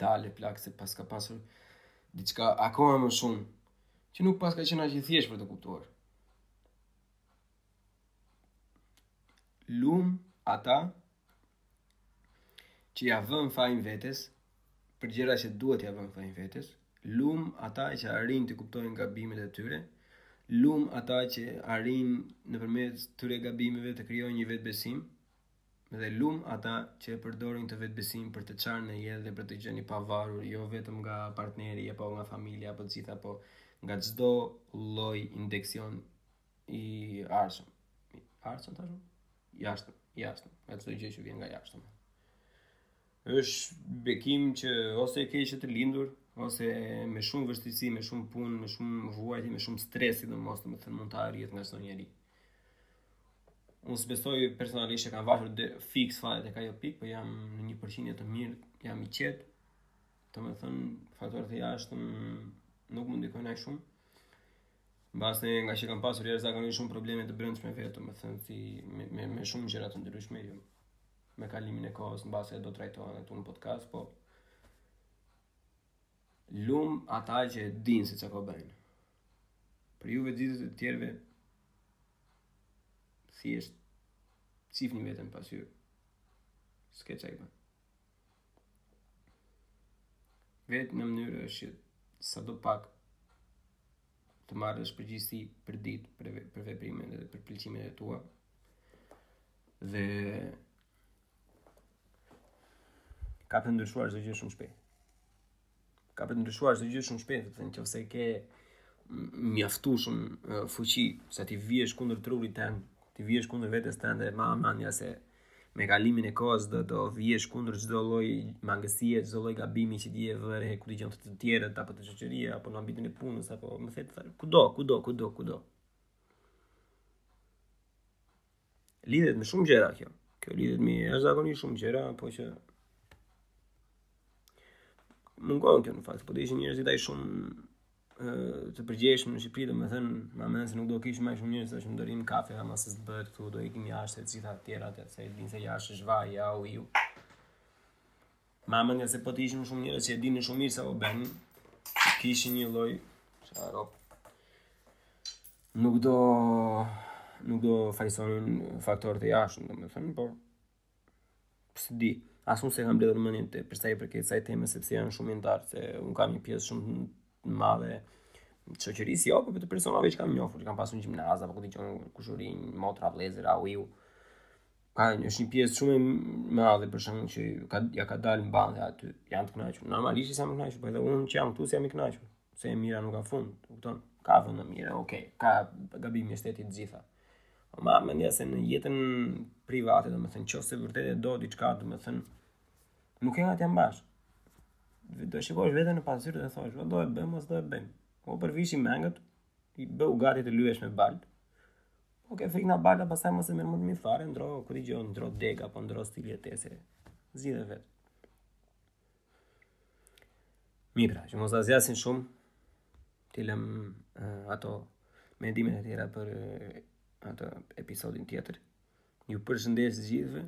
thotë plaku se paska pasur diçka akoma më shumë që nuk paska qenë aq e thjeshtë për të kuptuar. Lum ata që ia vënë fajin vetes për gjëra që duhet t'ia vënë fajin vetes, lum ata që arrijnë të kuptojnë gabimet e tyre, lum ata që arrijnë nëpërmjet këtyre gabimeve të krijojnë një vetëbesim. Dhe lum ata që e përdorin këtë vetëbesim për të çarë në jetë dhe për të qenë i pavarur jo vetëm nga partneri apo nga familja apo të gjitha po nga çdo lloj injeksioni i jashtëm. I jashtëm tashmë? Jashtëm, jashtëm, nga çdo gjë që vjen nga jashtë. Është bekim që ose e ke të lindur, ose me shumë vështirësi, me shumë punë, me shumë vuajtje, me shumë stres, sidomos domethënë mund ta arrihet nga çdo njeri. Unë s'besoj personalisht e kam vuajtur dhe fix fare te ka jo pikë, por po jam në një përqindje të mirë, jam i qetë, domethënë, faktorët e jashtëm nuk më ndikojnë shumë. Mbase ngaqë kam pasur jashtëzakonisht shumë probleme të brendshme vetë, domethënë, si, me, me, me shumë gjëra të ndryshme, jo, me kalimin e kohës, mbase do trajtojmë këtu në podcast, po, Lum ata që e dinë se çka po bëjnë. Për juve gjithë të tjerët thjesht shifni veten në pasqyrë. S'ke ça i bën. Vetmja mënyrë është sado pak të marrësh përgjegjësi për ditë për, për veprimet dhe për pëlqimet e tua. Dhe Ka për të ndryshuar çdo gjë shumë shpejt. Ka për të ndryshuar çdo gjë shumë shpejt, sepse nëse ke mjaftueshëm fuqi sa t'i vësh kundër trurit tënd, t'i vësh kundër vetes tënde ma ha mendja se me kalimin e kohës do t'i vësh kundër çdo lloj mangësie, çdo lloj gabimi që ti e vë re, ku dëgjon te të tjerët apo te shoqëria apo në ambientin e punës apo domethënë kudo, kudo, kudo, kudo. Lidhet me shumë gjëra kjo. Kjo lidhet me jashtëzakonisht shumë gjëra, po që mungon kjo në fakt, po të ishin njerëzit aq shumë të përgjegjshëm në Shqipëri, domethënë, ma ha mendja se nuk do kishim aq shumë njerëz nëpër kafe, ama se s'bëhet këtu, do ikim jashtë e gjitha tjerat, s'e dinë se jashtë është vaj, ja u ju. Ma ha mendja se po të ishin shumë njerëz që e dinin shumë mirë ça po bënin, që kishin një lloj, që a ropë, nuk do, nuk do fajësonin faktorët e jashtëm, domethënë, por, po s'e di, as unë s'e kam mbledhur mendjen te përsa i përket kësaj teme, sepse jam shumë i ndarë, se unë kam një pjesë shumë të madhe të shoqërisë, jo, por po të personave që kam njofur, që kam pasur në gjimnaz apo ku di unë kushërinj, motra, vëllezër, uiu, ka është një pjesë shumë e madhe për shembull që ka ia ka dalë mbanë aty. Janë të kënaqur. Normalisht janë të kënaqur, po edhe unë që jam këtu jam i kënaqur. Se e mira nuk ka fund, kupton? Ka vënë mira, okay. Ka gabime shteti të gjitha. Po ma ha mendja se në jetën private, domethënë, qoftë se vërtet e do diçka, domethënë, nuk e nga të jam bash. Do shikosh veten në pasqyrë dhe thosh, do e bëjmë, mos do e bëjmë. Po përveshim mëngët, ti bëhu gati të lyhesh me baltë. Po ke frikë nga balta, pastaj mos e merr më fare, ndro këtë gjë, ndro degë apo ndro stil jetese. Zgjidhe vetë. Mirë, që mos ta zgjasim shumë, t'i lëmë uh, ato mendimet e tjera për uh, atë episodin tjetër. Ju përshëndes gjithve.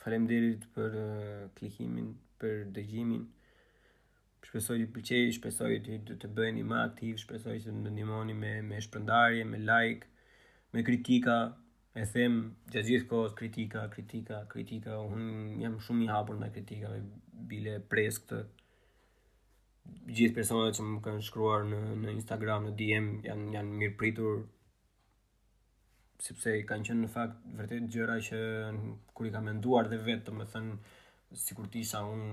Faleminderit për uh, klikimin, për dëgjimin. Shpresoj t'ju pëlqejë, shpresoj të të bëheni më aktivë, shpresoj të më ndihmoni me me shpërndarje, me like, me kritika. E them gjatë gjithë kohës kritika, kritika, kritika. Unë jam shumë i hapur ndaj kritikave, bile pres këtë. Gjithë personat që më kanë shkruar në në Instagram, në DM janë janë mirëpritur. sepse kanë qenë në fakt vërtetë gjëra që kur i kam menduar dhe vetë, domethënë sikur t'isha unë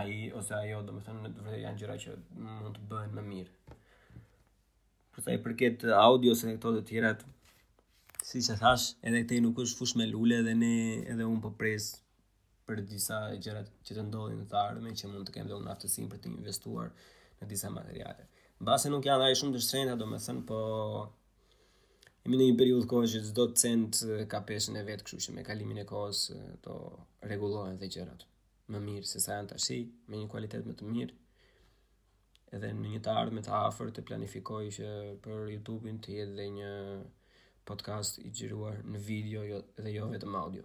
ai ose ajo, domethënë në të vërtetë janë gjëra që mund të bëhen më mirë. Për sa i përket audios ose këto të tjerat, siç e thashë, edhe këtej nuk është fushë me lule dhe ne edhe unë po pres për disa gjëra që të ndodhin në të ardhme që mund të kem dhe unë aftësinë për të investuar në disa materiale. Mbase nuk janë aq shumë të shtrenjta, domethënë, po jemi në një periudhë kohë që çdo cent ka peshën e vet, kështu që me kalimin e kohës do rregullohen dhe gjërat më mirë se sa janë tashi, me një kualitet më të mirë, edhe në një të ardhme të afërt planifikoj që për YouTube-in të jetë dhe një podcast i xhiruar në video jo, dhe jo vetëm audio.